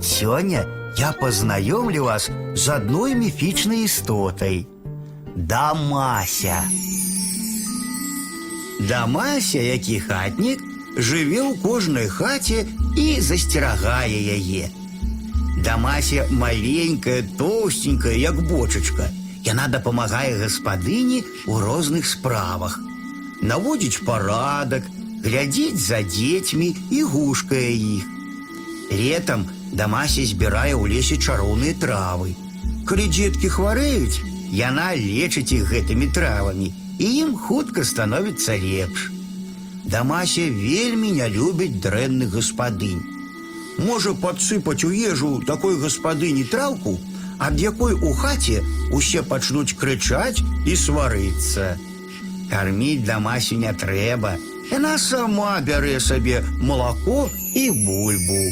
Сёння я познаёмлю вас з адной міфічнай істотай. Дамася. Дамася, які хатнік, жыве ў кожнай хаце і засцерагае яе. Дамася маленькая, тоўстенькая, як бочачка. Яна дапамагае гаспадыні ў розных справах. Наводзіць парадак, глядзіць за дзецьмі і гушкае іх. Летом Дамася збірае ў лесе чароўныя травы. Калі дзеткі хварэюць, яна лечыць іх гэтымі травамі, і ім хутка становіцца лепш. Дамася вельмі не любіць дрэнных гаспадынь. Можа падсыпаць у ежу такой гаспадыні траўку, ад якой у хаце усе пачнуць крычаць і сварыцца. Карміць дамасю не трэба. Яна сама бярэ сабе малако і бульбу.